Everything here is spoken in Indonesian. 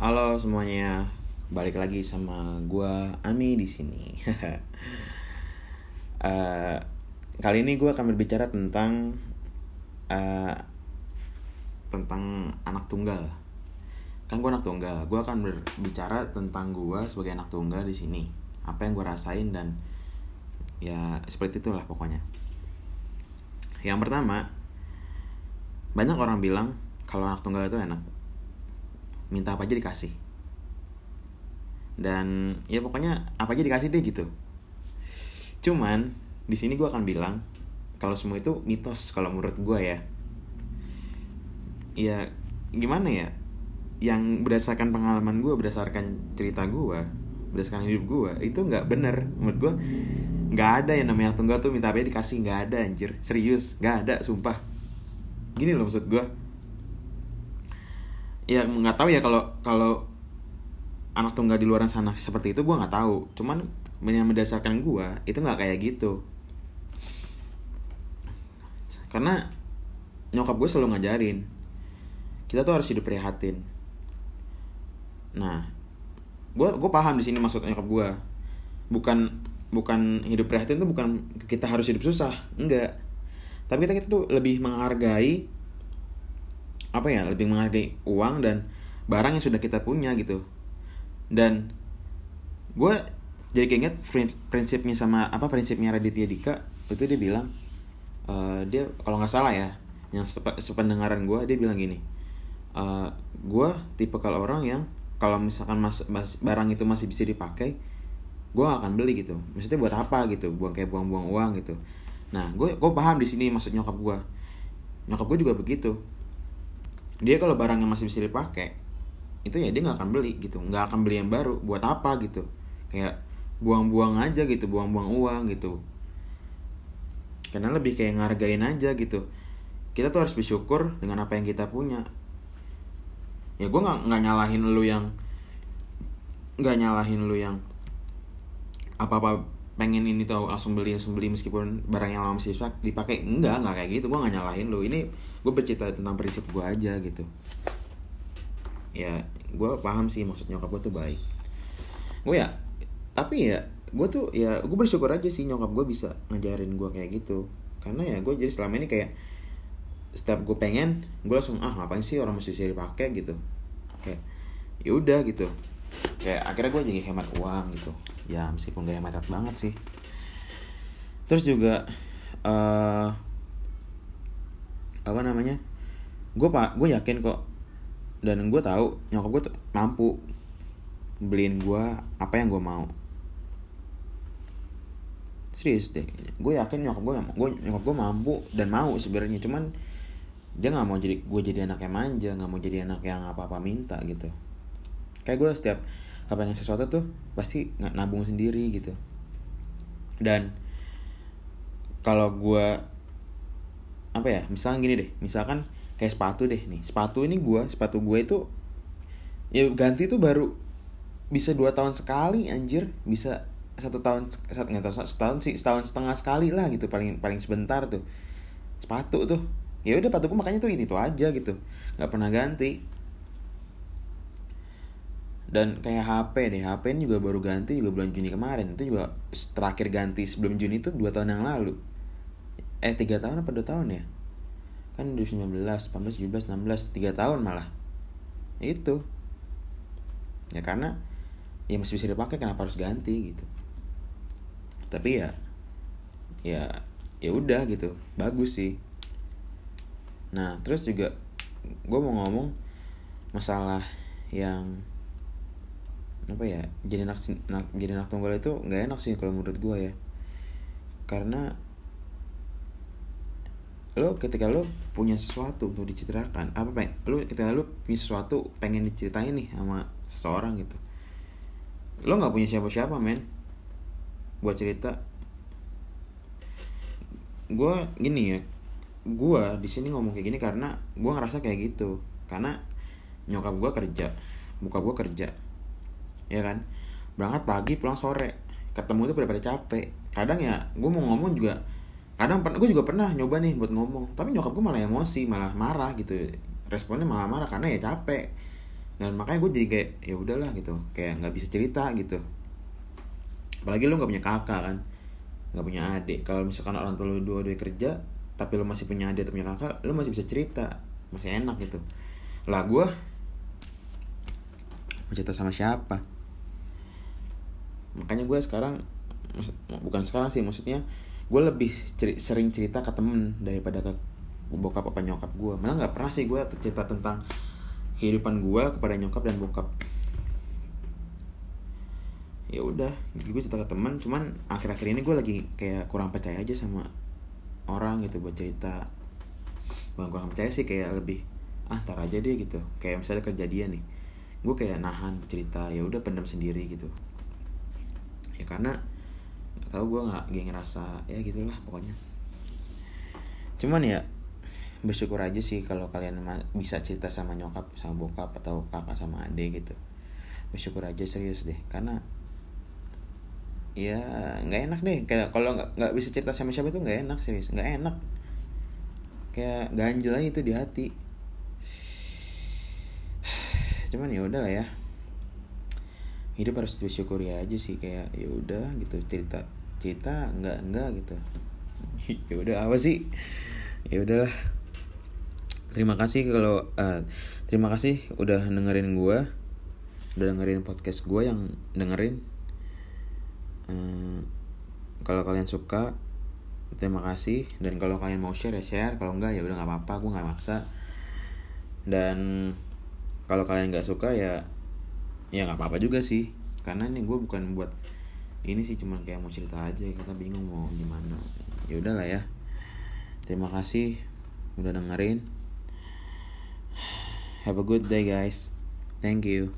Halo semuanya, balik lagi sama gua Ami di sini. Eh, kali ini gua akan berbicara tentang eh, tentang anak tunggal. Kan gua anak tunggal, gua akan berbicara tentang gua sebagai anak tunggal di sini. Apa yang gua rasain dan ya seperti itulah pokoknya. Yang pertama, banyak orang bilang kalau anak tunggal itu enak minta apa aja dikasih. Dan ya pokoknya apa aja dikasih deh gitu. Cuman di sini gue akan bilang kalau semua itu mitos kalau menurut gue ya. Ya gimana ya? Yang berdasarkan pengalaman gue berdasarkan cerita gue berdasarkan hidup gue itu nggak bener. Menurut gue nggak ada yang namanya tunggal tuh minta apa dikasih. Nggak ada anjir. Serius nggak ada sumpah. Gini loh maksud gue ya nggak tahu ya kalau kalau anak tunggal di luar sana seperti itu gue nggak tahu. Cuman yang berdasarkan gue itu nggak kayak gitu. Karena nyokap gue selalu ngajarin kita tuh harus hidup prihatin. Nah gue gue paham di sini maksud nyokap gue bukan bukan hidup prihatin tuh bukan kita harus hidup susah enggak. Tapi kita, kita tuh lebih menghargai apa ya lebih menghargai uang dan barang yang sudah kita punya gitu. Dan gue jadi keinget prinsipnya sama apa prinsipnya Raditya Dika itu dia bilang uh, dia kalau nggak salah ya yang sependengaran gue dia bilang gini uh, gue tipe kalau orang yang kalau misalkan mas, mas, barang itu masih bisa dipakai gue gak akan beli gitu. Maksudnya buat apa gitu buang kayak buang-buang uang gitu. Nah gue gue paham di sini maksud nyokap gue nyokap gue juga begitu dia kalau barangnya masih bisa dipakai itu ya dia nggak akan beli gitu. Nggak akan beli yang baru. Buat apa gitu? Kayak buang-buang aja gitu buang-buang uang gitu. Karena lebih kayak ngargain aja gitu. Kita tuh harus bersyukur dengan apa yang kita punya. Ya gue nggak nggak nyalahin lu yang nggak nyalahin lu yang apa apa pengen ini tuh langsung beli langsung beli meskipun barang yang lama masih dipakai. Enggak enggak kayak gitu gue nggak nyalahin lu. Ini gue bercerita tentang prinsip gue aja gitu. Ya gue paham sih maksud nyokap gue tuh baik. Gue ya tapi ya gue tuh ya gue bersyukur aja sih nyokap gue bisa ngajarin gue kayak gitu. Karena ya gue jadi selama ini kayak setiap gue pengen gue langsung ah ngapain sih orang masih bisa dipakai? gitu. Kayak ya udah gitu kayak akhirnya gue jadi hemat uang gitu. Ya meskipun gak hemat banget sih. Terus juga uh, apa namanya? Gue pak gue yakin kok dan gue tahu nyokap gue mampu beliin gue apa yang gue mau. Serius deh gue yakin nyokap gue gue nyokap gue mampu dan mau sebenarnya. Cuman dia nggak mau jadi gue jadi anak yang manja nggak mau jadi anak yang apa apa minta gitu kayak gue setiap kepengen sesuatu tuh pasti nggak nabung sendiri gitu. Dan kalau gue apa ya misalnya gini deh misalkan kayak sepatu deh nih. Sepatu ini gue sepatu gue itu ya ganti tuh baru bisa dua tahun sekali anjir. Bisa satu tahun nggak tahu setahun sih setahun setengah sekali lah gitu paling paling sebentar tuh. Sepatu tuh ya udah sepatuku makanya tuh itu, itu aja gitu. Nggak pernah ganti dan kayak HP deh HP ini juga baru ganti juga bulan Juni kemarin. Itu juga terakhir ganti sebelum Juni itu dua tahun yang lalu. Eh tiga tahun apa dua tahun ya? Kan 2019 18 17 16 tiga tahun malah. Itu. Ya karena ya masih bisa dipakai kenapa harus ganti gitu? Tapi ya ya ya udah gitu. Bagus sih. Nah terus juga gue mau ngomong masalah yang apa ya jadi anak, jadi anak tunggal itu nggak enak sih kalau menurut gue ya. Karena lo ketika lo punya sesuatu untuk diceritakan apa pengen lo ketika lo punya sesuatu pengen diceritain nih sama seseorang gitu lo nggak punya siapa-siapa men. Buat cerita. Gue gini ya gue di sini ngomong kayak gini karena gue ngerasa kayak gitu. Karena nyokap gue kerja buka gue kerja ya kan? Berangkat pagi pulang sore. Ketemu itu pada pada capek. Kadang ya gue mau ngomong juga kadang gue juga pernah nyoba nih buat ngomong tapi nyokap gue malah emosi malah marah gitu. Responnya malah marah karena ya capek. Dan makanya gue jadi kayak ya udahlah gitu. Kayak nggak bisa cerita gitu. Apalagi lu nggak punya kakak kan nggak punya adik. Kalau misalkan orang tua lu dua dua kerja tapi lu masih punya adik atau punya kakak lu masih bisa cerita masih enak gitu. Lah gue mau cerita sama siapa makanya gue sekarang bukan sekarang sih maksudnya gue lebih ceri sering cerita ke temen daripada ke bokap apa nyokap gue malah nggak pernah sih gue cerita tentang kehidupan gue kepada nyokap dan bokap. Ya udah gue cerita ke teman cuman akhir-akhir ini gue lagi kayak kurang percaya aja sama orang gitu buat cerita. Bukan kurang percaya sih kayak lebih ah tar aja deh gitu. Kayak misalnya kejadian nih gue kayak nahan cerita ya udah pendam sendiri gitu ya karena gak tau gue nggak gak ngerasa ya gitulah pokoknya. Cuman ya bersyukur aja sih kalau kalian bisa cerita sama nyokap sama bokap atau kakak sama adik gitu. Bersyukur aja serius deh karena ya nggak enak deh. Kayak kalau nggak nggak bisa cerita sama siapa itu nggak enak serius. Nggak enak. Kayak ganjel aja itu di hati. Cuman ya udah lah ya hidup harus bersyukur ya aja sih kayak ya udah gitu cerita cerita nggak nggak gitu. Ya udah apa sih? Ya udahlah. Terima kasih kalau uh, terima kasih udah dengerin gue udah dengerin podcast gue yang dengerin. Uh, kalau kalian suka terima kasih. Dan kalau kalian mau share ya share. Kalau enggak ya udah nggak apa-apa. Gue nggak maksa. Dan kalau kalian nggak suka ya ya nggak apa-apa juga sih karena ini gue bukan buat ini sih cuman kayak mau cerita aja kita bingung mau gimana ya udahlah ya terima kasih udah dengerin Have a good day, guys. Thank you.